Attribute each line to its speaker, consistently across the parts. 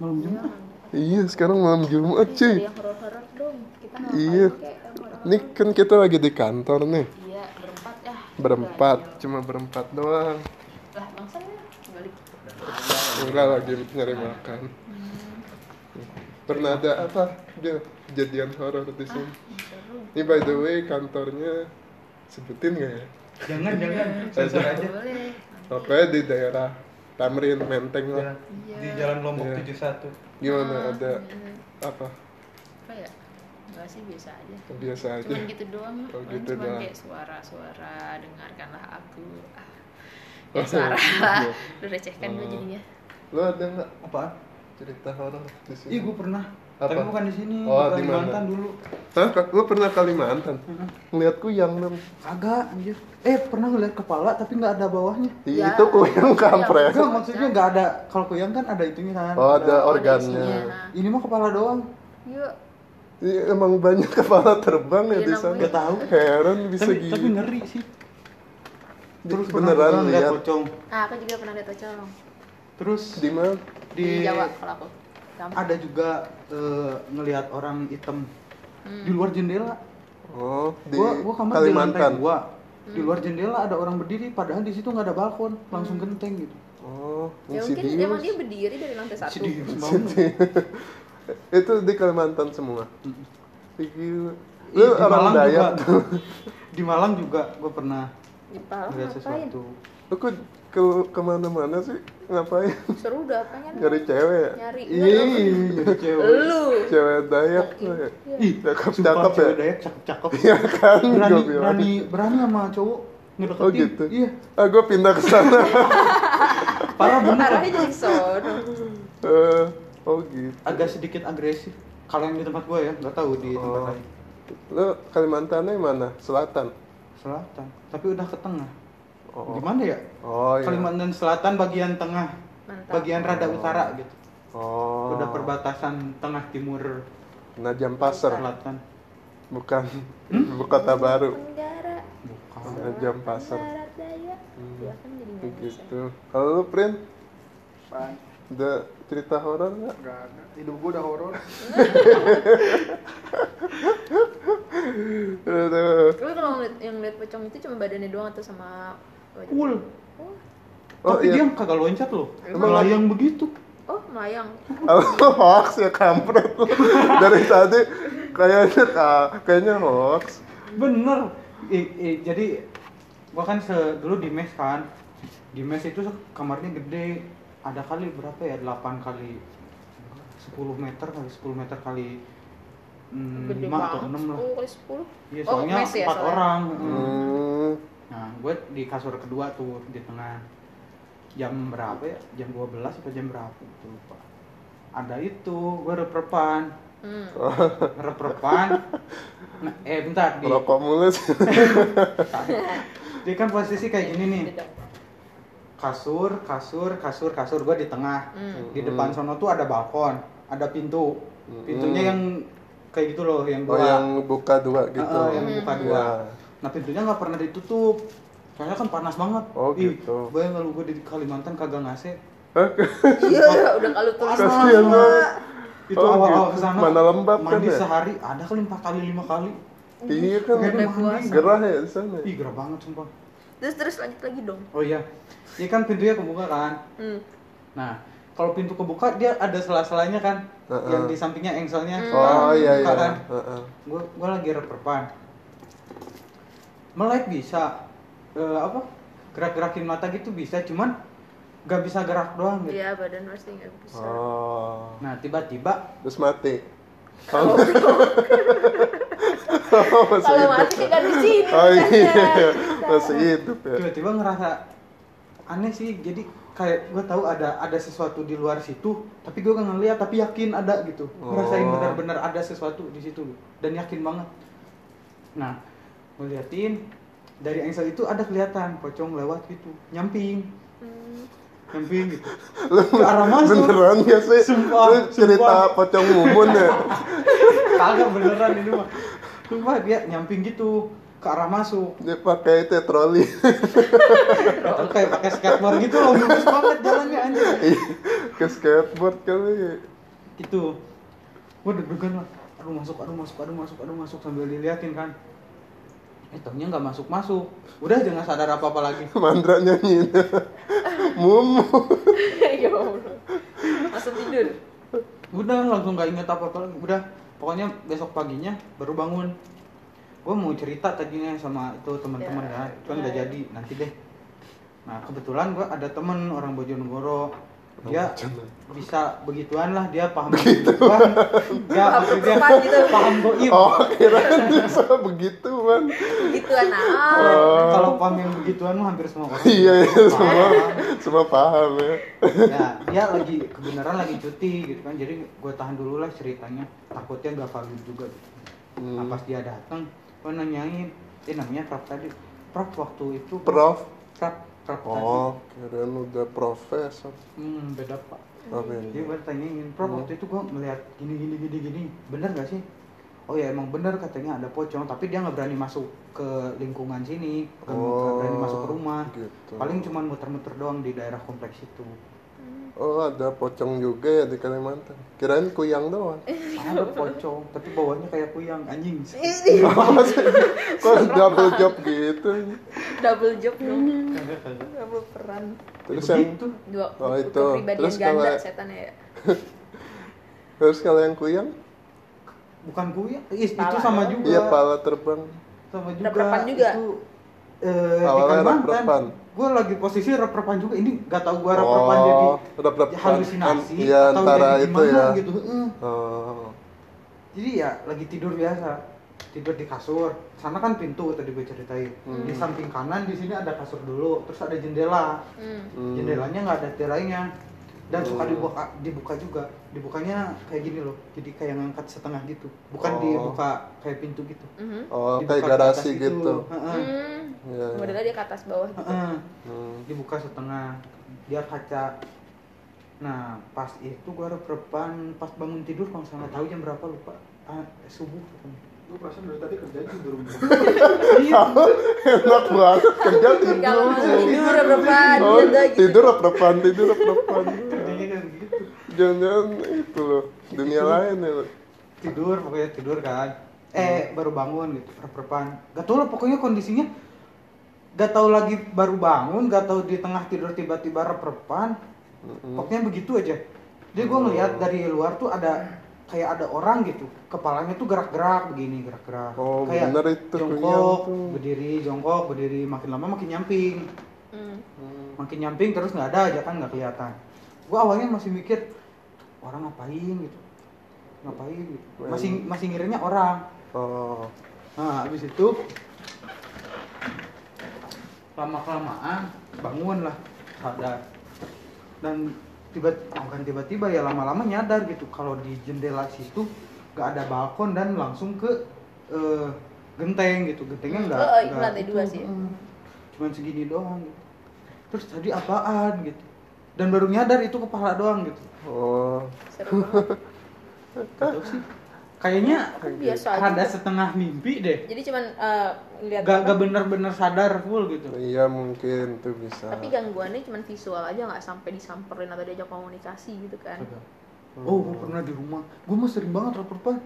Speaker 1: malam
Speaker 2: Iya,
Speaker 1: Jumat.
Speaker 3: Iya sekarang malam Jumat
Speaker 2: Cari
Speaker 3: cuy.
Speaker 2: yang horor-horor dong. Kita ngapain
Speaker 3: Iya. Ini kan kita lagi di kantor nih.
Speaker 2: Iya, berempat ya.
Speaker 3: Berempat,
Speaker 2: Ganjil.
Speaker 3: cuma berempat doang.
Speaker 2: Lah, bangsa ya. Balik.
Speaker 3: Enggak lagi nyari makan. Pernah ada apa? Dia kejadian horor di sini.
Speaker 2: Seru.
Speaker 3: Ini by the way kantornya sebutin nggak ya?
Speaker 1: Jangan jangan sensor aja.
Speaker 3: Pokoknya di daerah Tamrin Menteng lah.
Speaker 1: Di Jalan Lombok
Speaker 3: Iya.
Speaker 1: 71.
Speaker 3: Gimana
Speaker 2: Ah,
Speaker 3: ada
Speaker 2: iya.
Speaker 3: apa?
Speaker 2: Apa ya? Enggak sih, biasa aja.
Speaker 3: Biasa aja.
Speaker 2: Cuman gitu doang.
Speaker 3: Oh, gitu
Speaker 2: cuman
Speaker 3: doang.
Speaker 2: kayak suara-suara, dengarkanlah aku. Ah.
Speaker 3: Oh,
Speaker 2: Ya, suara.
Speaker 3: iya.
Speaker 2: Lu recehkan gue
Speaker 3: Oh.
Speaker 2: jadinya.
Speaker 3: Lo ada nggak
Speaker 1: Apaan?
Speaker 3: cerita horor di sini?
Speaker 1: Ih, gue pernah.
Speaker 3: Apa?
Speaker 1: Tapi bukan di sini,
Speaker 3: Oh,
Speaker 1: di
Speaker 3: di?
Speaker 1: Kalimantan dulu.
Speaker 3: Hah? Lo pernah Kalimantan? Ngeliat kuyang dong.
Speaker 1: Kagak, anjir. Eh, pernah ngeliat kepala tapi nggak ada bawahnya.
Speaker 2: Ya.
Speaker 3: Itu kuyang kampret.
Speaker 1: Enggak, maksudnya nggak ada. Kalau kuyang kan ada itunya kan.
Speaker 3: Oh, ada
Speaker 2: ada
Speaker 3: organnya.
Speaker 2: isinya.
Speaker 1: Ini mah kepala doang.
Speaker 2: Yuk.
Speaker 3: Iya, emang banyak kepala terbang ya
Speaker 2: Iya,
Speaker 3: di sana.
Speaker 1: Nggak tahu.
Speaker 3: Heran bisa
Speaker 1: Tapi,
Speaker 3: gitu.
Speaker 1: tapi ngeri sih.
Speaker 3: Terus
Speaker 1: pernah
Speaker 3: beneran lihat
Speaker 1: pocong.
Speaker 2: Ah, aku juga pernah lihat pocong.
Speaker 1: Terus
Speaker 3: di mana?
Speaker 2: Di, Jawa kalau aku. Gampang.
Speaker 1: ada juga eh, ngelihat orang hitam
Speaker 2: Hmm.
Speaker 1: di luar jendela.
Speaker 3: Oh, di
Speaker 1: gua gua kamar di lantai
Speaker 3: Kalimantan.
Speaker 1: dua. Di luar jendela ada orang berdiri, padahal di situ nggak ada balkon, langsung genteng gitu.
Speaker 3: Oh,
Speaker 2: Ya mungkin
Speaker 3: Insidious.
Speaker 2: emang dia berdiri dari lantai satu.
Speaker 3: Itu di Kalimantan semua. Gila.
Speaker 1: Ih,
Speaker 3: Lu
Speaker 1: di
Speaker 3: orang
Speaker 1: Malang
Speaker 3: Dayak
Speaker 1: juga. Di Malang juga gue pernah
Speaker 2: Di Palang ngapain?
Speaker 1: sesuatu.
Speaker 3: Lu kok ke ke mana-mana sih? Ngapain?
Speaker 2: Seru udah apanya?
Speaker 3: Nyari cewek ya?
Speaker 2: Nyari.
Speaker 1: Ih, jadi cewek.
Speaker 2: Lu.
Speaker 3: Cewek Dayak tuh ya?
Speaker 1: Ih,
Speaker 3: Cakep-cakep
Speaker 1: sumpah,
Speaker 3: ya?
Speaker 1: cewek Dayak cakep-cakep.
Speaker 3: Iya kan?
Speaker 1: berani, berani, berani sama cowok ngedeketin.
Speaker 3: Oh gitu?
Speaker 1: Iya,
Speaker 3: Ah, gue pindah ke sana.
Speaker 1: parah bener.
Speaker 2: Arahnya jadi sono.
Speaker 3: Eh, oh gitu.
Speaker 1: Agak sedikit agresif. Kalau yang di tempat gue ya, nggak tahu di tempat
Speaker 3: Oh.
Speaker 1: lain.
Speaker 3: Lu Kalimantannya mana? Selatan?
Speaker 1: Selatan, tapi udah ke tengah.
Speaker 3: Oh.
Speaker 1: Gimana ya?
Speaker 3: Oh iya.
Speaker 1: Kalimantan Selatan bagian tengah,
Speaker 2: Mantap.
Speaker 1: bagian rada utara gitu.
Speaker 3: Oh.
Speaker 1: Udah perbatasan tengah timur
Speaker 3: Najam Pasar,
Speaker 1: selatan.
Speaker 3: bukan Ibu Kota Baru.
Speaker 2: Tenggara.
Speaker 1: Bukan.
Speaker 3: Najam Pasar. Hmm.
Speaker 2: Ya kan jadi nggak.
Speaker 3: Gitu. Kalau lu Prin,
Speaker 4: Apaan?
Speaker 3: ada cerita horor nggak?
Speaker 4: Gak ada. Hidup gue udah horor.
Speaker 3: Aduh.
Speaker 2: Lu kalau yang lihat pocong itu cuma badannya doang atau sama?
Speaker 1: Cool.
Speaker 2: Oh,
Speaker 3: Oh
Speaker 1: Tapi
Speaker 3: iya.
Speaker 1: dia kagak loncat loh.
Speaker 3: Emang
Speaker 1: Melayang begitu.
Speaker 2: oh melayang.
Speaker 3: Lu hoax ya kampret lu. Dari tadi kayaknya ka- kayaknya hoax.
Speaker 1: Bener. I- i- jadi gua kan se- dulu di mes kan. Di mes itu kamarnya gede. Ada kali berapa ya? 8 kali 10 meter kali 10 meter kali hmm,
Speaker 2: Gede
Speaker 1: 5 atau
Speaker 2: banget.
Speaker 1: 6 lah.
Speaker 2: 10 kali 10.
Speaker 1: Iya,
Speaker 2: Oh,
Speaker 1: soalnya
Speaker 2: mes ya,
Speaker 1: 4
Speaker 2: soalnya.
Speaker 1: orang.
Speaker 3: Hmm.
Speaker 1: Nah, gue di kasur kedua tuh di tengah. Jam berapa ya? Jam 12 atau jam berapa? Gitu, lupa. Ada itu, gue rep-repan.
Speaker 2: Hmm.
Speaker 1: Rep-repan. Nah, eh bentar, di,
Speaker 3: Rokok mulus.
Speaker 1: dia kan posisi kayak gini nih. Kasur, kasur, kasur, kasur. Gue di tengah.
Speaker 2: Hmm.
Speaker 1: Di depan sono tuh ada balkon, ada pintu. Pintunya
Speaker 3: Hmm.
Speaker 1: yang kayak gitu loh, yang
Speaker 3: Oh
Speaker 1: dua.
Speaker 3: yang buka dua gitu.
Speaker 1: Heeh, yang buka dua.
Speaker 3: Iya.
Speaker 1: Nah pintunya nggak pernah ditutup. Soalnya kan panas banget.
Speaker 3: Oh,
Speaker 1: Ih,
Speaker 3: gitu.
Speaker 1: Bayang kalau gue di Kalimantan kagak ngasih.
Speaker 2: Iya, udah kalau
Speaker 3: Kasihan
Speaker 2: semua.
Speaker 3: banget.
Speaker 1: Itu
Speaker 3: Oh,
Speaker 1: awal-awal
Speaker 3: gitu.
Speaker 1: ke sana.
Speaker 3: Mana lembab kan
Speaker 1: mandi
Speaker 3: ya?
Speaker 1: sehari ada kali empat kali lima kali.
Speaker 3: Iya kan. Gerah ya di sana.
Speaker 1: Ih gerah banget sumpah.
Speaker 2: Terus terus lanjut lagi dong.
Speaker 1: Oh iya. Ini kan pintunya kebuka kan.
Speaker 2: Hmm.
Speaker 1: Nah kalau pintu kebuka dia ada sela-selanya kan.
Speaker 3: Heeh.
Speaker 1: Yang di sampingnya engselnya.
Speaker 3: Oh iya iya.
Speaker 1: kan.
Speaker 3: Heeh.
Speaker 1: Gue gue lagi rep-repan. Melek bisa. Eh, apa? Gerak-gerakin mata gitu bisa. Cuman gak bisa gerak doang gitu.
Speaker 2: Iya, badan pasti nggak bisa.
Speaker 3: Oh.
Speaker 1: Nah tiba-tiba
Speaker 3: Terus mati.
Speaker 2: Kalau
Speaker 3: Oh, masih
Speaker 2: kalau
Speaker 3: hidup
Speaker 2: mati
Speaker 3: ya?
Speaker 2: kan di sini.
Speaker 3: Oh iya,
Speaker 2: makanya.
Speaker 3: masih hidup ya.
Speaker 1: tiba-tiba ngerasa aneh sih jadi kayak gue tahu ada ada sesuatu di luar situ tapi gue gak ngeliat tapi yakin ada gitu ngerasain
Speaker 3: Oh.
Speaker 1: benar-benar ada sesuatu di situ dan yakin banget nah gue liatin dari engsel itu ada kelihatan pocong lewat gitu nyamping
Speaker 2: Hmm.
Speaker 1: nyamping gitu
Speaker 3: Lu
Speaker 1: ke arah masuk
Speaker 3: beneran gak sih?
Speaker 1: Sumpah,
Speaker 3: Lu cerita
Speaker 1: sumpah.
Speaker 3: pocong mumun ya?
Speaker 1: kagak beneran ini mah sumpah dia nyamping gitu ke arah masuk
Speaker 3: Dia pakai itu ya, troli.
Speaker 1: Atau kayak pakai skateboard gitu loh mulus banget jalannya anjir
Speaker 3: Ke skateboard kali.
Speaker 1: itu gue deg-degan lah aduh masuk aduh masuk aduh masuk aduh masuk sambil diliatin kan eh taunya nggak masuk masuk udah jangan sadar apa apa lagi.
Speaker 3: Mandra nyanyiin. Mumu.
Speaker 2: ya Allah. Langsung tidur.
Speaker 1: Udah langsung nggak inget apa apa lagi. Udah pokoknya besok paginya baru bangun. Gue mau cerita tadinya sama itu teman-teman
Speaker 2: Ya,
Speaker 1: ya, cuman nggak
Speaker 2: ya.
Speaker 1: jadi nanti deh. Nah kebetulan gue ada temen orang Bojonegoro. Dia bisa begituan lah dia paham begituan. dia
Speaker 2: Paham
Speaker 1: maksudnya
Speaker 2: ketupat gitu.
Speaker 1: paham goib
Speaker 3: Oh, kirain bisa begitu, Man.
Speaker 2: gitu anak
Speaker 3: Oh.
Speaker 1: kalau paham yang begituan mah hampir semua orang
Speaker 3: Iya, iya, semua semua paham ya.
Speaker 1: ya dia lagi kebenaran lagi cuti gitu kan jadi gue tahan dulu lah ceritanya takutnya gak valid juga gitu. nah
Speaker 3: Hmm.
Speaker 1: pas dia datang gue nanyain eh namanya Prap tadi Prap waktu itu
Speaker 3: Prof.
Speaker 1: Prap Prap
Speaker 3: Oh, kirain udah profesor.
Speaker 1: hmm, beda pak
Speaker 3: Apa
Speaker 1: jadi gue tanyain Prap
Speaker 3: Hmm.
Speaker 1: waktu itu gue melihat gini gini gini gini bener gak sih oh ya emang bener katanya ada pocong tapi dia nggak berani masuk ke lingkungan sini nggak nggak berani masuk ke rumah
Speaker 3: gitu.
Speaker 1: paling cuma muter-muter doang di daerah kompleks itu
Speaker 3: Oh, ada pocong juga ya di Kalimantan. Kirain kuyang doang.
Speaker 1: ada pocong tapi bawahnya kayak kuyang anjing
Speaker 2: Ini
Speaker 3: Kok double job gitu?
Speaker 2: double job dong double peran
Speaker 3: Terus
Speaker 1: Ya
Speaker 3: yang
Speaker 1: begitu.
Speaker 2: dua
Speaker 3: Oh, itu.
Speaker 2: kepribadian
Speaker 3: Terus
Speaker 2: ganda
Speaker 3: kalau-
Speaker 2: setan ya
Speaker 3: terus kalau yang kuyang?
Speaker 1: Bukan kuyang Is- itu
Speaker 2: Pala
Speaker 1: sama juga
Speaker 3: Iya, pala terbang.
Speaker 1: sama juga
Speaker 2: Rep-repan juga?
Speaker 1: itu eh, di
Speaker 3: Awalnya
Speaker 1: Kalimantan gue lagi posisi rep-repan juga ini gak tau gue rep-repan jadi
Speaker 3: Oh, rep-repan.
Speaker 1: halusinasi
Speaker 3: Iya,
Speaker 1: atau
Speaker 3: antara
Speaker 1: jadi
Speaker 3: itu ya.
Speaker 1: gitu Heeh.
Speaker 3: Oh.
Speaker 1: jadi ya lagi tidur biasa tidur di kasur sana kan pintu tadi gue ceritain
Speaker 3: Hmm.
Speaker 1: di samping kanan di sini ada kasur dulu terus ada jendela
Speaker 2: hmm.
Speaker 3: Hmm.
Speaker 1: jendelanya nggak ada tirainya dan suka
Speaker 3: Hmm.
Speaker 1: dibuka dibuka juga dibukanya kayak gini loh jadi kayak ngangkat setengah gitu bukan
Speaker 3: Oh.
Speaker 1: dibuka kayak pintu gitu
Speaker 2: Mhm.
Speaker 3: Oh,
Speaker 1: Dibuka
Speaker 3: kayak garasi gitu.
Speaker 1: Heeh.
Speaker 2: Hmm.
Speaker 3: Iya. iya.
Speaker 2: modelnya dia ke atas bawah gitu
Speaker 1: Heeh.
Speaker 3: Hmm.
Speaker 1: dibuka setengah dia kaca nah pas itu gua rep-repan pas bangun tidur kalau nggak salah tahu jam berapa lupa ah, subuh
Speaker 4: Gue perasaan dari tadi kerja tidur.
Speaker 1: iya
Speaker 3: Enak banget kerja tidur.
Speaker 2: kalau masuk tidur berapa
Speaker 3: Oh,
Speaker 2: gitu
Speaker 3: tidur rep-repan, tidur rep-repan. Jangan-jangan itu loh, dunia lain ya. loh.
Speaker 1: tidur pokoknya tidur kan. Eh baru bangun gitu rep-repan gak tau lah pokoknya kondisinya gak tau lagi baru bangun gak tau di tengah tidur tiba-tiba rep-repan
Speaker 3: Mm-mm.
Speaker 1: pokoknya begitu aja. Jadi gue ngeliat dari luar tuh ada kayak ada orang gitu. Kepalanya tuh gerak-gerak begini gerak-gerak.
Speaker 3: Oh,
Speaker 1: kayak
Speaker 3: bener itu
Speaker 1: jongkok berdiri jongkok berdiri makin lama makin nyamping.
Speaker 2: Hmm.
Speaker 3: Hmm.
Speaker 1: makin nyamping terus nggak ada aja kan nggak kelihatan. Gue awalnya masih mikir orang ngapain gitu? Ngapain gitu? Masih masih ngiranya orang.
Speaker 3: Oh,
Speaker 1: nah habis itu lama kelamaan bangun lah sadar. Dan tiba bukan tiba-tiba ya lama-lama nyadar gitu kalau di jendela situ nggak ada balkon dan langsung ke eh, genteng gitu. Gentengnya nggak
Speaker 2: Oh, oh, itu
Speaker 1: nggak
Speaker 2: lantai dua sih.
Speaker 1: mm, cuman segini doang gitu. terus tadi apaan gitu? Dan baru nyadar itu kepala doang gitu
Speaker 3: oh,
Speaker 2: seru banget.
Speaker 1: Sih? Kayaknya
Speaker 2: Aku biasa
Speaker 1: ada
Speaker 2: aja
Speaker 1: setengah mimpi deh.
Speaker 2: Jadi cuman eh, lihat
Speaker 1: gak, gak bener-bener sadar full gitu.
Speaker 3: Iya mungkin tuh bisa.
Speaker 2: tapi gangguannya cuman visual aja nggak sampai disamperin atau diajak komunikasi gitu kan.
Speaker 1: Oh gue pernah di rumah. Gue mah sering banget
Speaker 2: banget.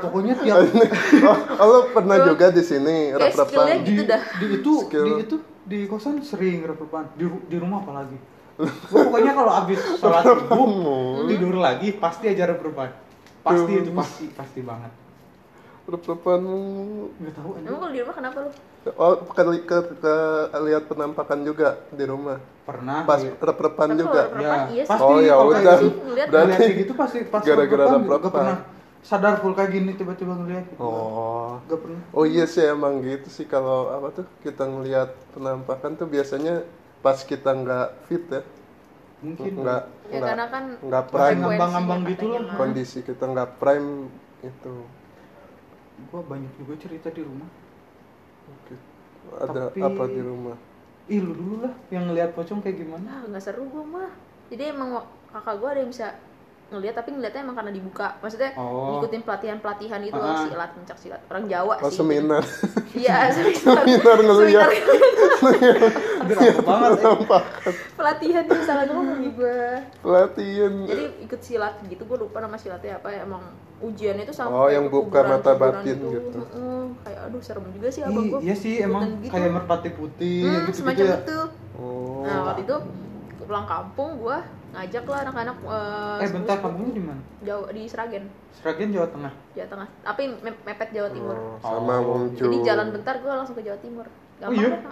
Speaker 1: Pokoknya tiap
Speaker 3: oh, oh, lo pernah juga di sini rep-repan?
Speaker 1: di,
Speaker 2: gitu dah.
Speaker 1: di itu
Speaker 3: Skill.
Speaker 1: di itu di kosan sering repan di, di rumah apalagi gue pokoknya kalau abis sholat subuh tidur lagi pasti aja repan pasti itu pasti pasti banget
Speaker 3: Rep-repan
Speaker 1: nggak tahu
Speaker 2: emang kalau di rumah kenapa lu
Speaker 3: Oh, ke, ke, ke lihat penampakan juga di rumah.
Speaker 1: pernah
Speaker 3: Pas
Speaker 1: di-
Speaker 3: rep-repan
Speaker 2: Tapi
Speaker 3: juga.
Speaker 2: rep-repan iya
Speaker 1: pasti
Speaker 3: Oh, ya
Speaker 1: kalau kayak
Speaker 3: udah.
Speaker 1: gitu,
Speaker 3: Berarti
Speaker 1: gitu pasti pas
Speaker 3: gara-gara
Speaker 1: repan,
Speaker 3: rep-repan.
Speaker 1: sadar full kayak gini tiba-tiba ngeliat gitu.
Speaker 3: Oh.
Speaker 1: gak pernah
Speaker 3: Oh iya sih emang gitu sih kalau apa tuh kita ngelihat penampakan tuh biasanya pas kita nggak fit ya,
Speaker 1: mungkin
Speaker 3: nggak
Speaker 2: ya
Speaker 3: nggak
Speaker 2: karena kan
Speaker 3: nggak prime
Speaker 1: ngambang-ngambang gitu loh.
Speaker 3: kondisi kita nggak prime itu.
Speaker 1: gue banyak juga cerita di rumah
Speaker 3: Oke. Ada
Speaker 1: Tapi-
Speaker 3: apa di rumah?
Speaker 1: ih lu dulu lah yang ngeliat pocong kayak gimana
Speaker 2: Nah, nggak seru gua mah. Jadi emang kakak gua ada yang bisa ngeliat tapi ngeliatnya emang karena dibuka maksudnya
Speaker 1: Oh.
Speaker 2: ngikutin pelatihan pelatihan gitu
Speaker 1: Ah.
Speaker 2: silat pencak silat orang Jawa
Speaker 3: Oh
Speaker 2: sih
Speaker 3: seminar.
Speaker 2: iya seminar
Speaker 3: Seminar
Speaker 1: rapet banget ya.
Speaker 2: Pelatihan itu salah ngomong gue
Speaker 3: Pelatihan.
Speaker 2: jadi ikut silat gitu gue lupa nama silatnya apa ya emang ujiannya itu sampai
Speaker 3: Oh, yang buka mata batin gitu.
Speaker 2: Heeh, kayak aduh serem juga sih abang gue
Speaker 1: iya sih emang
Speaker 2: gitu.
Speaker 1: kayak merpati putih
Speaker 2: Hmm,
Speaker 1: gitu,
Speaker 2: semacam
Speaker 1: ya.
Speaker 2: itu
Speaker 3: Oh.
Speaker 2: nah waktu itu pulang kampung gue ngajak lah anak-anak eh,
Speaker 1: Eh bentar kampungnya di mana?
Speaker 2: jauh di Seragen
Speaker 1: Seragen Jawa Tengah.
Speaker 2: Jawa Tengah tapi me- mepet Jawa Timur
Speaker 3: Oh, sama
Speaker 1: Oh.
Speaker 3: muncul.
Speaker 2: jadi jalan bentar gue langsung ke Jawa Timur gampang
Speaker 1: iya?
Speaker 2: deh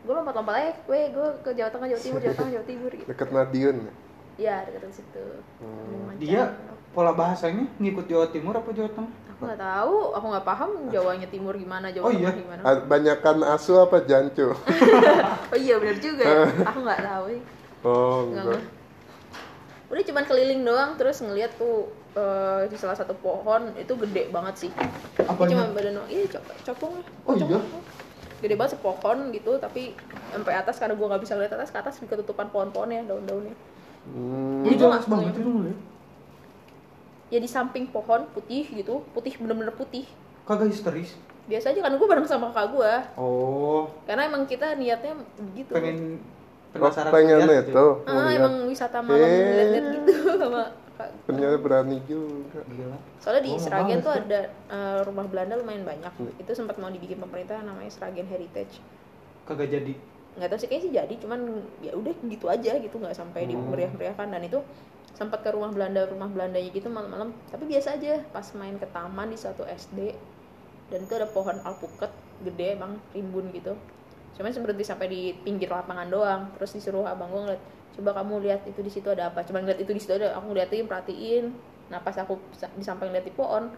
Speaker 2: gue lompat-lompat aja gue gue ke Jawa Tengah Jawa Timur Jawa Tengah Jawa Timur gitu
Speaker 3: Deket Madiun. ya?
Speaker 2: iya dekat situ
Speaker 3: Hmm.
Speaker 1: Dia pola bahasanya ngikut Jawa Timur apa Jawa Tengah?
Speaker 2: aku nggak tahu aku nggak paham Jawanya Timur gimana Jawa
Speaker 1: Oh,
Speaker 2: Tengah
Speaker 1: iya?
Speaker 2: gimana
Speaker 3: Banyakan asu apa jancu?
Speaker 2: oh iya benar juga ya aku nggak tahu ya.
Speaker 3: Oh,
Speaker 2: Nggak
Speaker 3: enggak.
Speaker 2: Udah cuman keliling doang terus ngeliat tuh eh, di salah satu pohon itu gede banget sih.
Speaker 1: Apanya?
Speaker 2: cuma badan doang. Iya cop copong
Speaker 1: Oh, iya?
Speaker 2: gede banget sepohon gitu tapi sampai atas karena gua nggak bisa lihat atas ke atas ketutupan pohon-pohonnya daun-daunnya.
Speaker 3: Hmm.
Speaker 2: Gua
Speaker 1: jelas
Speaker 2: nggak-
Speaker 1: banget itu ngeliat.
Speaker 2: ya di samping pohon putih gitu. Putih bener-bener putih.
Speaker 1: Kagak histeris.
Speaker 2: biasa aja kan gue bareng sama kakak gue
Speaker 1: Oh,
Speaker 2: karena emang kita niatnya begitu.
Speaker 1: Pengen penasaran
Speaker 3: pengen
Speaker 1: lihat
Speaker 3: itu.
Speaker 2: ah,
Speaker 3: ngeliat.
Speaker 2: emang wisata malam
Speaker 3: Eh.
Speaker 2: ngeliat-liat gitu sama
Speaker 3: Ternyata berani juga.
Speaker 1: Gila.
Speaker 2: soalnya di
Speaker 1: mau
Speaker 2: Sragen tuh ada eh, rumah Belanda lumayan banyak itu sempat mau dibikin pemerintah namanya Sragen Heritage
Speaker 1: Kagak jadi.
Speaker 2: nggak tahu sih kayaknya sih jadi cuman ya udah gitu aja gitu nggak sampai di meriah-meriahkan dan itu sempat ke rumah Belanda rumah Belandanya gitu malam-malam tapi biasa aja pas main ke taman di satu SD dan itu ada pohon alpukat gede emang rimbun gitu cuman berhenti sampai di pinggir lapangan doang terus disuruh abang gue ngeliat coba kamu lihat itu di situ ada apa. Cuman ngeliat itu di situ ada aku ngeliatin perhatiin. Nah pas aku di samping lihat di pohon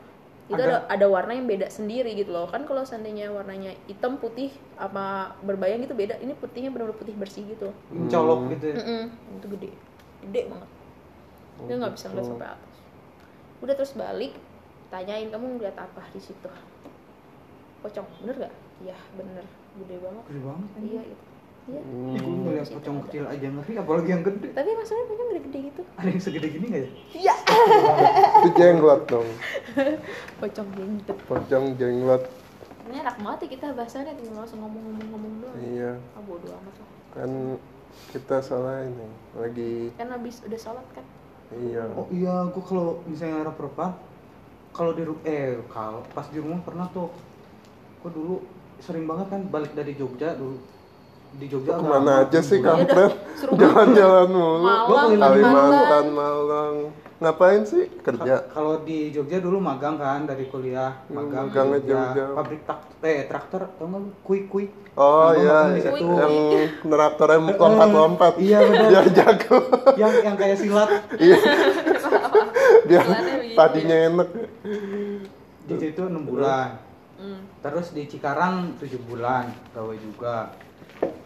Speaker 2: itu ada.
Speaker 1: Ada-
Speaker 2: ada warna yang beda sendiri gitu loh. Kan kalau seandainya warnanya hitam putih apa berbayang gitu beda ini putihnya benar-benar putih bersih gitu.
Speaker 1: Mencolok gitu ya.
Speaker 2: Mm-mm, itu gede. Gede banget. Dia nggak bisa ngeliat sampai atas. Udah terus balik tanyain kamu ngeliat apa di situ? Pocong bener gak iya bener gede banget
Speaker 1: Gede banget.
Speaker 2: iya itu iya
Speaker 1: Ih, gue ngeliat pocong kecil aja ngeri, apalagi yang gede.
Speaker 2: tapi masalahnya pocong gede-gede gitu
Speaker 1: Ada yang segede gini gak ya?
Speaker 2: iya
Speaker 3: Itu jenglot dong.
Speaker 2: pocong gendut
Speaker 3: Pocong jenglot.
Speaker 2: ini enak banget ya kita bahasannya tinggal langsung ngomong-ngomong doang
Speaker 3: Iya.
Speaker 2: ah bodo amat lah
Speaker 3: Kan kita soalnya ini lagi
Speaker 2: kan habis udah sholat kan
Speaker 3: iya.
Speaker 1: Oh iya, gue kalau misalnya rep-repan, kalau di ru- eh kalau pas di rumah pernah tuh, gue dulu sering banget kan balik dari Jogja dulu di Jogja agak
Speaker 3: Ke
Speaker 1: mana
Speaker 3: aja sih.
Speaker 2: Iya
Speaker 3: kampret? Jalan-jalan mulu.
Speaker 2: Malang,
Speaker 3: Kalimantan, Malang. Ngapain sih? Kerja.
Speaker 1: Ka- Kalau di Jogja dulu magang kan dari kuliah, magang di
Speaker 3: magangnya
Speaker 1: Jogja.
Speaker 3: jauh-jauh.
Speaker 1: Pabrik tak eh traktor tau nggak lu? Kui kui.
Speaker 3: Oh
Speaker 1: Nah,
Speaker 3: iya,
Speaker 1: magang
Speaker 3: iya.
Speaker 1: situ.
Speaker 3: yang traktornya lompat-lompat.
Speaker 1: Iya, benar.
Speaker 3: Biar jago.
Speaker 1: yang yang kayak silat
Speaker 3: Biar
Speaker 2: Jalannya begitu.
Speaker 3: padinya enak.
Speaker 1: di situ enam bulan.
Speaker 2: Hmm.
Speaker 1: Terus di Cikarang tujuh bulan gawe juga.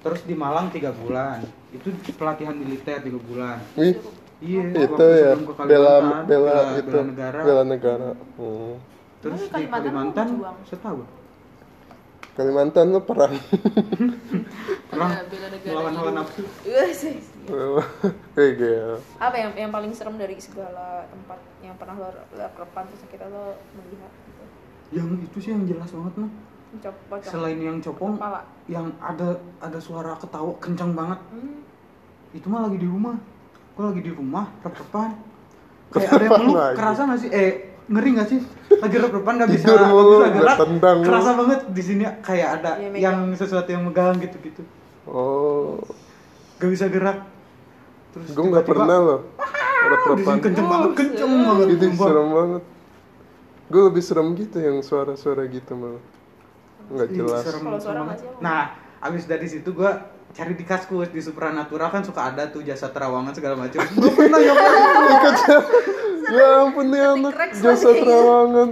Speaker 1: Terus di Malang tiga bulan. Itu pelatihan militer tiga bulan.
Speaker 3: Wih,
Speaker 1: Iya.
Speaker 3: itu ya bela bela
Speaker 1: bela,
Speaker 3: itu
Speaker 1: bela negara.
Speaker 3: bela negara. Hmm.
Speaker 1: Terus
Speaker 2: Tapi
Speaker 1: di
Speaker 2: Kalimantan
Speaker 1: setahun.
Speaker 3: Kalimantan lu perang.
Speaker 1: Perang
Speaker 2: Ada bela negara
Speaker 1: melawan hawa nafsu.
Speaker 2: Iya sih.
Speaker 3: Kayak gitu.
Speaker 2: apa yang yang paling serem dari segala tempat yang pernah lo lo repan terus kita lo melihat gitu
Speaker 1: Yang itu sih yang jelas banget mah. Selain yang copong,
Speaker 2: kepala
Speaker 1: yang ada ada suara ketawa kencang banget.
Speaker 2: hmm.
Speaker 1: Itu mah lagi di rumah. Gue lagi di rumah, rep-repan. Kayak ada yang meluk,
Speaker 3: Lagi.
Speaker 1: kerasa gak sih? Eh, ngeri gak sih? Lagi rep-repan gak bisa,
Speaker 3: mulu,
Speaker 1: bisa gerak.
Speaker 3: tendang.
Speaker 1: Kerasa banget di sini kayak ada
Speaker 2: megang.
Speaker 1: yang sesuatu yang megang gitu-gitu.
Speaker 3: Oh,
Speaker 1: Gak bisa gerak. Terus
Speaker 3: gue nggak pernah loh.
Speaker 1: Di
Speaker 3: Repan.
Speaker 1: sini kenceng banget, kenceng banget.
Speaker 3: Itu serem banget. Gue lebih serem gitu yang suara-suara gitu malah. Nggak
Speaker 1: Ih,
Speaker 3: jelas.
Speaker 1: serem,
Speaker 2: Kalau suara
Speaker 1: serem
Speaker 2: nggak sih,
Speaker 1: banget.
Speaker 2: emang?
Speaker 1: Nah, abis dari situ gua cari di kaskus di Supranatural kan suka ada tuh jasa terawangan segala macam. Gue pernah nyoba itu.
Speaker 3: Ya ampun nih anak jasa terawangan.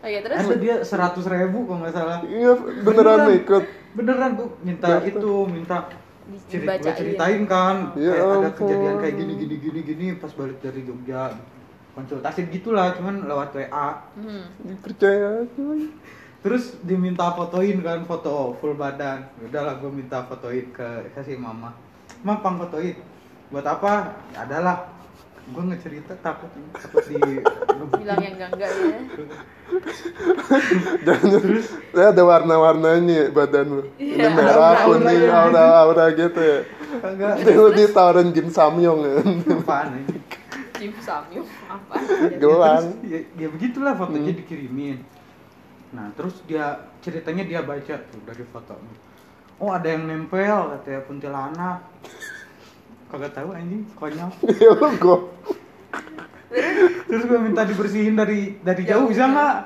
Speaker 2: oh iya terus
Speaker 1: Ada dia seratus ribu kalau nggak salah.
Speaker 3: Iya beneran ikut.
Speaker 1: Beneran gua minta
Speaker 3: Daftar.
Speaker 1: itu minta
Speaker 2: Di-
Speaker 1: ceri-
Speaker 2: dibacain.
Speaker 1: gua ceritain kan
Speaker 3: Ya
Speaker 1: kayak ada kejadian kayak gini gini gini gini pas balik dari Jogja konsultasi gitulah cuman lewat WA
Speaker 2: hmm.
Speaker 3: Dipercaya aja.
Speaker 1: terus diminta fotoin kan foto full badan. Udahlah gue minta fotoin ke kasih mama. Mama pang fotoin. Buat apa? Ya adalah. Gue ngecerita takut takut di
Speaker 2: bilang yang enggak enggak ya.
Speaker 3: Jangan ya ada warna-warnanya badan lu. Ini
Speaker 2: Iya,
Speaker 3: merah,
Speaker 1: aura-aura.
Speaker 3: kuning,
Speaker 1: ya.
Speaker 3: aura-aura gitu ya. Ini lu ditawarin Jin Samyong ya.
Speaker 1: apaan ini?
Speaker 2: Jim Samyong apa?
Speaker 3: Gelang.
Speaker 1: ya, ya begitulah fotonya dikirimin. Nah terus dia ceritanya dia baca tuh dari fotonya. Oh ada yang nempel katanya kuntilanak. Kagak tahu anjing konyol.
Speaker 3: Ya lu gua.
Speaker 1: terus gue minta dibersihin dari dari
Speaker 2: Ya
Speaker 1: jauh bisa nggak?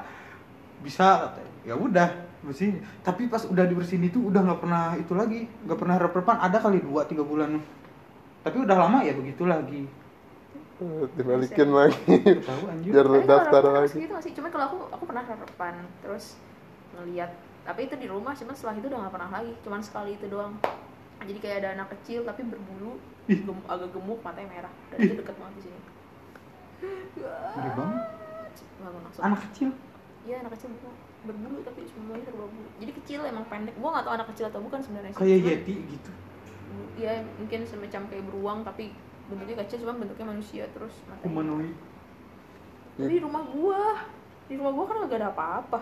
Speaker 1: Bisa katanya. ya udah bersihin. Tapi pas udah dibersihin itu udah nggak pernah itu lagi nggak pernah rep-repan ada kali dua tiga bulan. Tapi udah lama ya begitu lagi
Speaker 3: Dibalikin lagi. Biar
Speaker 2: Tapi
Speaker 3: daftar lagi.
Speaker 2: gitu masih cuman kalau aku aku pernah repan terus ngelihat tapi itu di rumah cuman setelah itu udah gak pernah lagi. Cuman sekali itu doang. Jadi kayak ada anak kecil tapi berbulu gem- agak gemuk matanya merah. Dan itu deket banget di sini.
Speaker 1: Gede banget. Anak kecil?
Speaker 2: Iya anak kecil. Berbulu, berbulu tapi semuanya serba bulu jadi kecil emang pendek. Gua nggak tahu anak kecil atau bukan sebenarnya
Speaker 1: kayak yeti gitu.
Speaker 2: Iya mungkin semacam kayak beruang tapi bentuknya kecil cuma bentuknya manusia terus matanya.
Speaker 1: humanoid
Speaker 2: Tapi di rumah gua, di rumah gua kan gak ada apa-apa.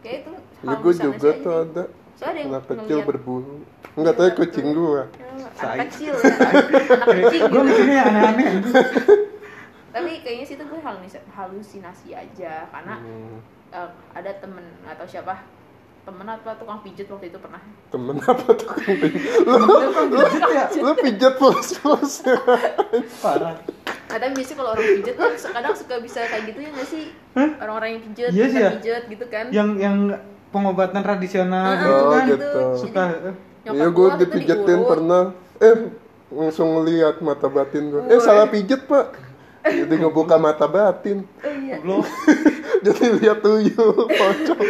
Speaker 2: Kayak itu
Speaker 3: Ya gua juga tuh ada.
Speaker 2: Soalnya ada yang
Speaker 3: Anak kecil
Speaker 2: ngeliat-
Speaker 3: berbulu. Enggak tahu kucing gua.
Speaker 2: Ya, anak kecil ya, anak kecil
Speaker 1: gue
Speaker 2: gitu.
Speaker 1: mikirnya aneh-aneh.
Speaker 2: Tapi kayaknya sih itu gue halusinasi, halusinasi aja karena
Speaker 3: Hmm.
Speaker 2: eh, ada temen atau siapa temen apa tukang pijet waktu itu pernah
Speaker 3: Temen apa tuh kang pijat? Lu,
Speaker 1: Lu ya
Speaker 3: lu pijat plus plus.
Speaker 1: parah
Speaker 2: tapi biasanya kalau orang pijet kan kadang suka bisa kayak gitu ya nggak sih? Orang-orang yang pijet,
Speaker 1: Iya
Speaker 2: bisa
Speaker 1: sih ya.
Speaker 2: pijet gitu kan.
Speaker 1: yang yang pengobatan tradisional
Speaker 2: Ah,
Speaker 1: gitu
Speaker 3: Oh,
Speaker 1: kan
Speaker 3: gitu.
Speaker 1: suka
Speaker 3: Iya
Speaker 2: gua
Speaker 3: gua
Speaker 2: waktu itu
Speaker 3: dipijetin pernah. Eh langsung ngeliat mata batin gua. Eh salah pijet pak. Jadi ngebuka mata batin.
Speaker 2: Oh iya.
Speaker 1: Goblok.
Speaker 3: Jadi lihat tuyul pocong.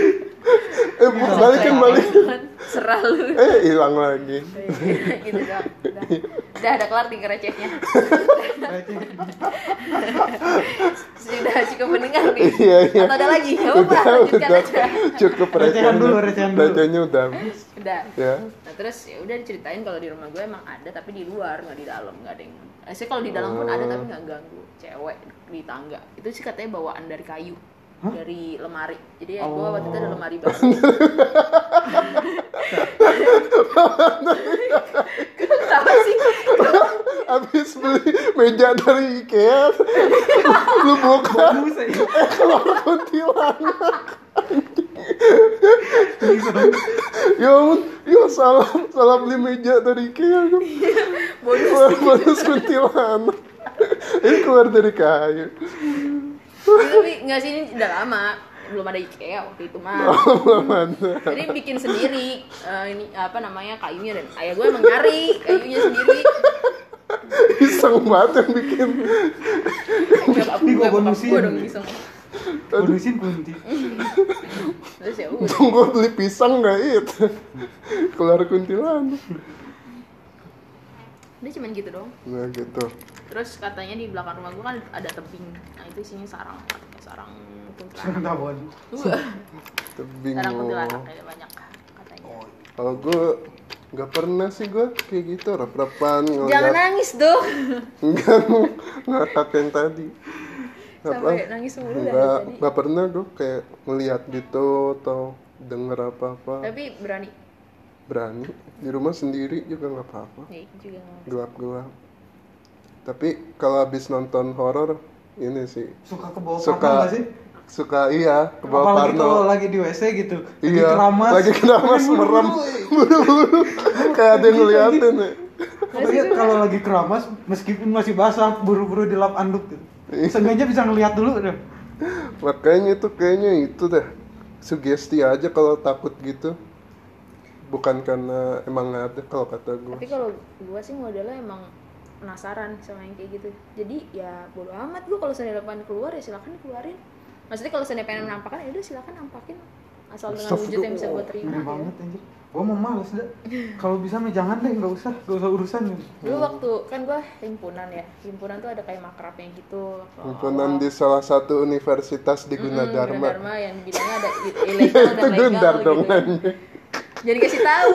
Speaker 3: Eh bu- balikin balikin.
Speaker 2: Serah lu.
Speaker 3: Eh hilang lagi.
Speaker 2: gitu dong. Udah. Udah ada kelar tinggal recehnya. Sudah cukup mendengar nih.
Speaker 3: Iya, iya.
Speaker 2: Atau ada lagi? Apa-apa,
Speaker 3: Udah
Speaker 2: lanjutkan
Speaker 3: udah
Speaker 2: aja.
Speaker 3: cukup
Speaker 1: Recehan dulu, recehan dulu.
Speaker 3: Recehannya udah.
Speaker 2: Udah.
Speaker 3: Ya.
Speaker 2: Nah terus ya udah diceritain kalau di rumah gue emang ada tapi di luar nggak di dalam nggak ada yang. Saya kalau di dalam pun ada tapi nggak ganggu cewek di tangga. Itu sih katanya bawaan dari kayu dari lemari. Jadi ya gue waktu itu ada lemari baru. Kenapa sih?
Speaker 3: Habis beli meja dari Ikea Lu buka
Speaker 1: aja.
Speaker 3: keluar kuntilanak Ya ampun, ya salah salah beli meja dari Ikea gua.
Speaker 2: Bonus.
Speaker 3: Bonus kuntilanak Ini keluar dari kayu
Speaker 2: tapi nggak sih ini udah lama belum ada IKEA waktu itu mah.
Speaker 3: Ada
Speaker 2: Jadi bikin sendiri eh, ini apa namanya kayunya dan ayah gue emang nyari kayunya sendiri.
Speaker 3: Iseng banget yang bikin
Speaker 1: Ini
Speaker 2: gue
Speaker 1: bonusin.
Speaker 2: gue dong bisa.
Speaker 1: bonusin kunti
Speaker 2: Terus ya udah.
Speaker 3: Beli pisang gak itu Keluar kuntilanak
Speaker 2: Dia cuman gitu dong.
Speaker 3: Nah gitu
Speaker 2: Terus katanya di belakang rumah gue kan ada tebing. Nah itu isinya sarang, sarang kuntilanak.
Speaker 1: tawon
Speaker 3: Tebing
Speaker 2: sarang
Speaker 3: oh.
Speaker 2: kuntilanak kayak banyak katanya.
Speaker 3: Kalau gue nggak pernah sih gue kayak gitu rep-repan
Speaker 2: Jangan
Speaker 3: ngeliat
Speaker 2: nangis dong.
Speaker 3: enggak mau ngakak yang tadi
Speaker 2: Sampai nangis mulu dari
Speaker 3: nggak
Speaker 2: tadi.
Speaker 3: nggak pernah gue kayak ngeliat gitu atau denger apa-apa
Speaker 2: Tapi berani.
Speaker 3: berani di rumah sendiri juga nggak apa-apa
Speaker 2: Ya, itu juga nggak-
Speaker 3: gelap-gelap tapi kalau habis nonton horor ini sih
Speaker 1: suka ke bawah
Speaker 3: Suka-
Speaker 1: sih
Speaker 3: suka iya ke bawah
Speaker 1: apalagi
Speaker 3: Parno
Speaker 1: kalau lagi di WC gitu lagi
Speaker 3: iya
Speaker 1: keramas
Speaker 3: lagi keramas merem
Speaker 1: eh.
Speaker 3: buru-buru kayak ada yang ngeliatin ya
Speaker 1: Apalagi kalau lagi keramas meskipun masih basah buru-buru dilap anduk gitu.
Speaker 3: Iya.
Speaker 1: Sengaja bisa ngeliat dulu deh.
Speaker 3: Makanya itu kayaknya itu deh sugesti aja kalau takut gitu. Bukan karena emang ada kalau kata gue.
Speaker 2: tapi kalau gua sih modelnya emang penasaran sama yang kayak gitu. Jadi ya bodo amat. Gua kalau saya pengen keluar ya silakan keluarin. Maksudnya kalau saya pengen menampakkan ya udah silakan nampakin. Asal dengan wujud yang bisa gua terima ya.
Speaker 1: banget anjir. Gua mau males dah. Kalau bisa mah jangan deh, enggak usah, enggak usah urusan gitu.
Speaker 2: dulu waktu kan gua himpunan ya. Himpunan tuh ada kayak makrabnya gitu. Waktu
Speaker 3: Himpunan di salah satu universitas di Gunadarma.
Speaker 2: Gunadarma yang bilangnya ada ilegal dan
Speaker 3: itu
Speaker 2: legal
Speaker 3: Gundar
Speaker 2: gitu Jangan dikasih tahu.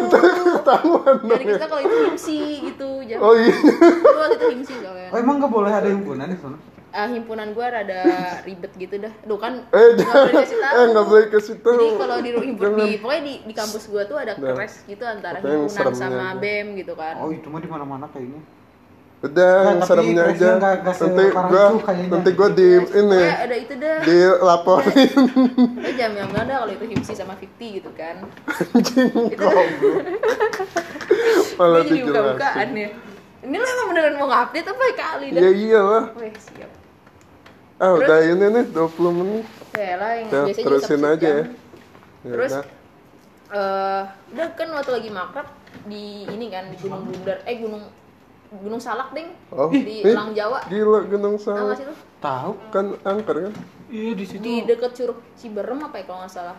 Speaker 3: Ketahuan
Speaker 2: dikasih tahu kalau itu himsi gitu. Jangan.
Speaker 3: Oh iya.
Speaker 2: Gue waktu itu himsi soalnya.
Speaker 1: Oh emang nggak boleh ada himpunan di sana?
Speaker 2: Ah, himpunan gue rada ribet gitu dah. Duh kan
Speaker 3: Eh,
Speaker 2: nggak boleh kasih tahu.
Speaker 3: eh boleh kasih tahu.
Speaker 2: Jadi kalau di himpunan di pokoknya di, di kampus gue tuh ada
Speaker 3: Nah.
Speaker 2: keres gitu antara himpunan sama. BEM gitu kan.
Speaker 1: Oh itu mah di mana-mana kayaknya.
Speaker 3: Udah,
Speaker 1: Nah,
Speaker 3: yang seremnya aja.
Speaker 1: nggak- nggak
Speaker 3: Nanti gua,
Speaker 1: itu
Speaker 3: nanti gua di ini,
Speaker 2: Pokoknya ada itu dah.
Speaker 3: dilaporin.
Speaker 2: Lo jangan bilang ada kalau itu himsi sama 50 gitu kan.
Speaker 3: Malah
Speaker 2: Gue jadi buka-bukaan ya. Ini lo emang beneran mau ngupdate apa kali dah?
Speaker 3: Ya iyalah.
Speaker 2: Weh, siap.
Speaker 3: Ah, udah ini nih 20 menit.
Speaker 2: Ya lah yang
Speaker 3: Ya,
Speaker 2: biasanya
Speaker 3: terusin aja ya.
Speaker 2: jam.
Speaker 3: Ya
Speaker 2: Terus
Speaker 3: udah.
Speaker 2: eh udah kan waktu lagi makrab di ini kan di Gunung Bundar eh Gunung Gunung Salak ding
Speaker 3: Oh,
Speaker 2: di
Speaker 3: eh,
Speaker 2: Elang Jawa.
Speaker 3: Gila Gunung Salak.
Speaker 1: Tahu?
Speaker 3: Kan angker kan?
Speaker 1: Iya di situ.
Speaker 2: Di deket Curug Ciberem apa ya kalau nggak salah.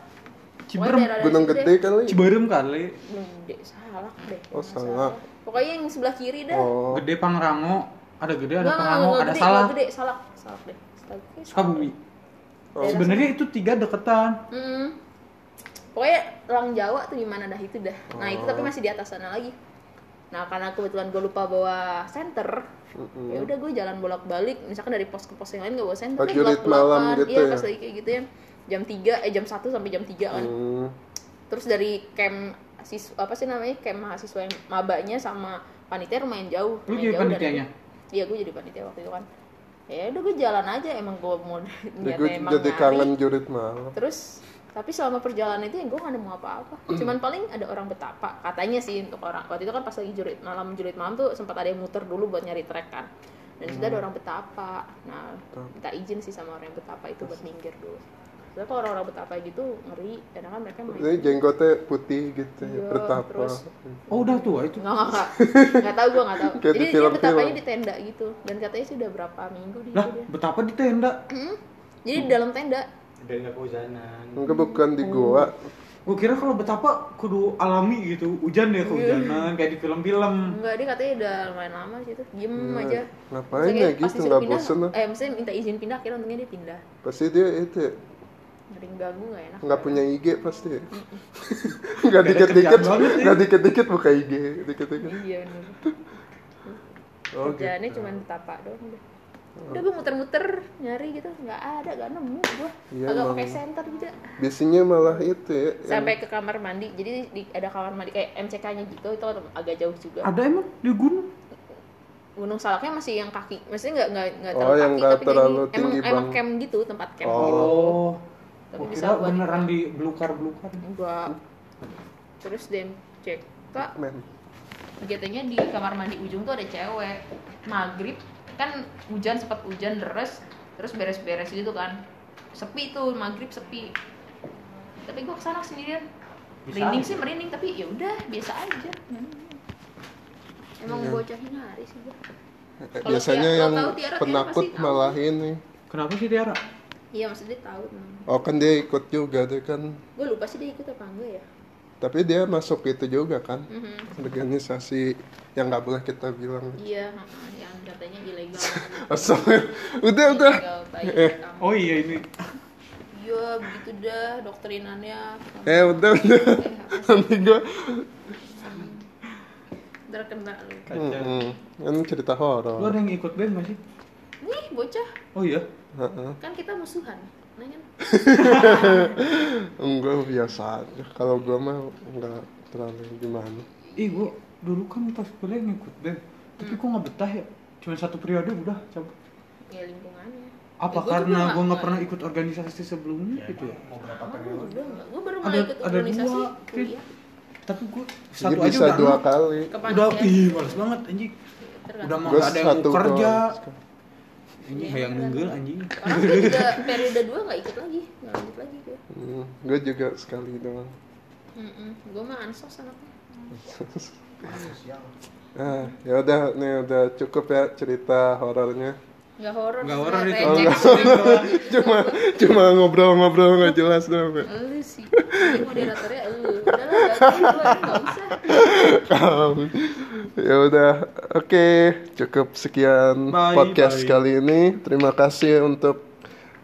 Speaker 1: Ciberem.
Speaker 3: Gunung gede
Speaker 2: deh.
Speaker 3: kali.
Speaker 1: Ciberem kali.
Speaker 2: Gunung Gede Salak deh.
Speaker 3: Oh, Salak.
Speaker 2: salah. Pokoknya yang sebelah kiri dah.
Speaker 3: Oh.
Speaker 1: Gede Pangrango. Ada gede, ada Pangrango, ada
Speaker 2: gede,
Speaker 1: Salah.
Speaker 2: nggak Gede, Salak, Salak deh. Salak. Salak.
Speaker 1: Sukabumi.
Speaker 3: Oh.
Speaker 1: Sebenarnya itu tiga deketan.
Speaker 2: Pokoknya Elang Jawa tuh di mana dah itu dah. Nah itu tapi
Speaker 3: Oh.
Speaker 2: masih di atas sana lagi. Nah karena kebetulan gue lupa bawa center,
Speaker 3: Mm-mm.
Speaker 2: ya udah gue jalan bolak balik. Misalkan dari pos ke pos yang lain gak bawa center,
Speaker 3: Oh,
Speaker 2: nih
Speaker 3: jurit
Speaker 2: gelap-gelapan.
Speaker 3: malam gitu
Speaker 2: Iya
Speaker 3: ya?
Speaker 2: pas lagi kayak gitu ya. Jam 3, eh jam 1 sampai jam 3 kan.
Speaker 3: Hmm.
Speaker 2: Terus dari camp siswa apa sih namanya camp mahasiswa yang mabanya sama panitia lumayan jauh.
Speaker 1: Lu jadi
Speaker 2: jauh dari
Speaker 1: panitianya?
Speaker 2: Iya gue jadi panitia waktu itu kan. Ya udah gue jalan aja emang gue mau
Speaker 3: Jadi
Speaker 2: niatnya emang
Speaker 3: jadi kangen jurit malam.
Speaker 2: Terus tapi selama perjalanan itu ya gue gak nemu apa-apa. Cuman paling ada orang betapa katanya sih untuk orang waktu itu kan pas lagi jurit malam jurit malam tuh sempat ada yang muter dulu buat nyari trek kan. Dan di situ ada orang betapa. Nah minta izin sih sama orang yang betapa itu buat minggir dulu. Soalnya kalau orang-orang betapa gitu ngeri, karena kan mereka main.
Speaker 3: Ini jenggotnya putih gitu ya,
Speaker 2: Iya,
Speaker 3: bertapa.
Speaker 2: terus
Speaker 1: Oh udah tua itu.
Speaker 2: Nggak, nggak, nggak. Nggak tahu gue nggak tahu.
Speaker 3: Kayak di
Speaker 2: Jadi dia betapanya di tenda gitu. Dan katanya sih udah berapa minggu di
Speaker 1: Lah,
Speaker 2: situ dia.
Speaker 1: betapa di tenda.
Speaker 2: Mm. Jadi di dalam tenda.
Speaker 4: Biar nggak kehujanan.
Speaker 3: Enggak bukan di gua.
Speaker 1: Gue kira kalau betapa kudu alami gitu, hujan ya kehujanan kayak di film-film.
Speaker 2: Enggak, dia katanya udah lumayan lama sih tuh. Diem
Speaker 3: Nah,
Speaker 2: aja.
Speaker 3: Ngapain ya gitu nggak bosen lah.
Speaker 2: Eh, maksudnya minta izin pindah, akhirnya untungnya dia pindah.
Speaker 3: Pasti dia itu ya,
Speaker 2: Ngering ganggu gak enak.
Speaker 3: nggak punya IG pasti. ya.
Speaker 1: Ada
Speaker 3: dikit-dikit,
Speaker 1: ya.
Speaker 3: nggak dikit-dikit buka IG, dikit-dikit.
Speaker 2: Iya bener.
Speaker 3: Oh,
Speaker 2: Kerjaannya
Speaker 3: gitu.
Speaker 2: cuma betapa doang udah. Udah gue muter-muter nyari gitu, nggak ada, nggak nemu gue.
Speaker 3: Iya,
Speaker 2: Agak pakai center juga.
Speaker 3: Biasanya malah itu ya. yang-
Speaker 2: Sampai ke kamar mandi, jadi di, ada kamar mandi kayak MCK-nya gitu, itu agak jauh juga.
Speaker 1: Ada emang di gunung?
Speaker 2: Gunung Salaknya masih yang kaki, maksudnya nggak nggak nggak
Speaker 3: Oh,
Speaker 2: terlalu
Speaker 3: yang
Speaker 2: kaki,
Speaker 3: nggak
Speaker 2: tapi
Speaker 3: terlalu
Speaker 2: emang emang camp gitu, tempat camp
Speaker 3: Oh.
Speaker 2: gitu.
Speaker 1: Oh.
Speaker 2: Tapi bisa buat
Speaker 1: beneran di belukar-belukar.
Speaker 2: Enggak. Terus dem cek, kak
Speaker 3: Men.
Speaker 2: GT-nya di kamar mandi ujung tuh ada cewek maghrib kan hujan sempat hujan deres terus beres-beres gitu kan sepi tuh maghrib sepi tapi gua ke sana
Speaker 1: sendirian
Speaker 2: merinding sih merinding tapi ya udah biasa aja emang
Speaker 3: Iya.
Speaker 2: bocah hari sih gua Kalau
Speaker 3: Biasanya
Speaker 2: Tia-
Speaker 3: yang
Speaker 2: tahu Tiara, Tiara
Speaker 3: penakut
Speaker 2: pasti tahu.
Speaker 3: malah ini.
Speaker 1: Kenapa sih Tiara?
Speaker 2: iya maksudnya tahu
Speaker 3: Oh kan dia ikut juga deh kan.
Speaker 2: gue lupa sih dia ikut apa enggak ya
Speaker 3: Tapi dia masuk itu juga kan.
Speaker 2: Mhm.
Speaker 3: Organisasi yang nggak boleh kita bilang.
Speaker 2: iya heeh, yang katanya ilegal
Speaker 3: Asal udah udah.
Speaker 2: ilegal bayi
Speaker 3: Eh.
Speaker 1: Oh iya ini.
Speaker 2: iya begitu dah doktrinannya
Speaker 3: Eh udah udah.
Speaker 2: Eh, sih?
Speaker 3: Nanti gua
Speaker 2: Ntar kena lu.
Speaker 3: Hmm, kan cerita
Speaker 1: Lu
Speaker 3: horor.
Speaker 1: ada yang ikut band gak sih?
Speaker 2: Nih bocah,
Speaker 1: Oh iya.
Speaker 3: Heeh.
Speaker 2: kan kita musuhan. Nah kan?
Speaker 3: Enggak biasa aja. Kalau gua mah enggak terlalu gimana.
Speaker 1: Ih gua dulu kan pas kuliah ngikut band. Tapi kok nggak betah ya? Cuma satu periode udah cabut.
Speaker 2: Ya lingkungannya.
Speaker 1: Apa
Speaker 2: Ya, gua
Speaker 1: karena gua nggak pernah ikut organisasi sebelumnya gitu ya?
Speaker 4: Mau berapa
Speaker 2: Oh,
Speaker 4: periode?
Speaker 2: udah enggak. Gue baru mulai
Speaker 1: Ada-
Speaker 2: ikut
Speaker 1: ada
Speaker 2: organisasi
Speaker 1: dua,
Speaker 2: kuliah.
Speaker 1: Tapi gua
Speaker 3: Jadi
Speaker 1: satu aja
Speaker 3: bisa
Speaker 1: udah
Speaker 3: dua kali.
Speaker 1: Udah ih males banget anjing. Udah nggak ada yang
Speaker 3: satu
Speaker 1: mau kerja.
Speaker 3: doang.
Speaker 1: Ini hayang nenggel anjing.
Speaker 2: Orang gue juga periode 2 gak ikut lagi, gak lanjut lagi gue.
Speaker 3: Hmm, gue juga sekali doang.
Speaker 2: Gue mah ansos anaknya.
Speaker 4: Sosial.
Speaker 3: Ah, ya udah nih udah cukup ya cerita horornya.
Speaker 2: Gak horor.
Speaker 1: Gak
Speaker 2: maksudnya
Speaker 1: horor itu.
Speaker 3: Oh, cuma cuma ngobrol-ngobrol nggak jelas doang.
Speaker 2: Elu sih. Ini moderatornya elu. Udah lah, gak usah.
Speaker 3: Ya udah, oke cukup sekian
Speaker 1: Bye,
Speaker 3: podcast
Speaker 1: bye.
Speaker 3: kali ini. Terima kasih untuk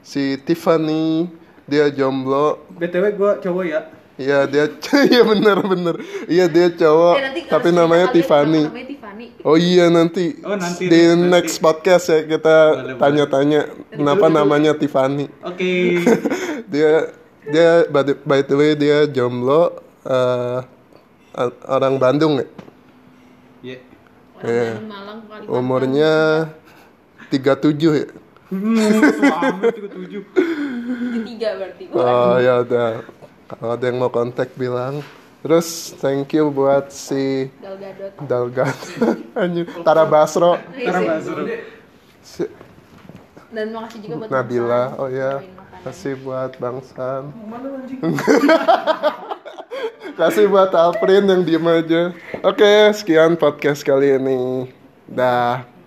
Speaker 3: si Tiffany, dia jomblo.
Speaker 1: BTW gua cowok ya.
Speaker 3: Iya dia, iya bener bener, iya dia cowok,
Speaker 2: Eh,
Speaker 3: tapi namanya Tiffany.
Speaker 2: namanya Tiffany
Speaker 3: Oh iya nanti,
Speaker 1: Oh, nanti,
Speaker 3: di
Speaker 1: nanti.
Speaker 3: next podcast ya kita tanya-tanya kenapa namanya Tiffany.
Speaker 1: Oke.
Speaker 3: Dia dia by the, by the way dia jomblo, eh, a- orang Bandung ya,
Speaker 1: Iya.
Speaker 2: orang
Speaker 3: Iya.
Speaker 2: Bandung Malang
Speaker 3: umurnya 37 ya.
Speaker 1: Hmm, suami juga tujuh.
Speaker 2: tiga berarti
Speaker 3: Oh ya udah, kalau ada yang mau kontak bilang. Terus thank you buat si
Speaker 2: Gal Gadot
Speaker 3: Dalgan, anjir, Tara Basro,
Speaker 1: Tara Basro.
Speaker 3: si
Speaker 2: dan makasih juga buat
Speaker 3: Nabila,
Speaker 2: Bangsan,
Speaker 3: oh ya, kasih buat Bangsan. kasih buat Alprin yang diem aja. Oke, sekian podcast kali ini. Dah.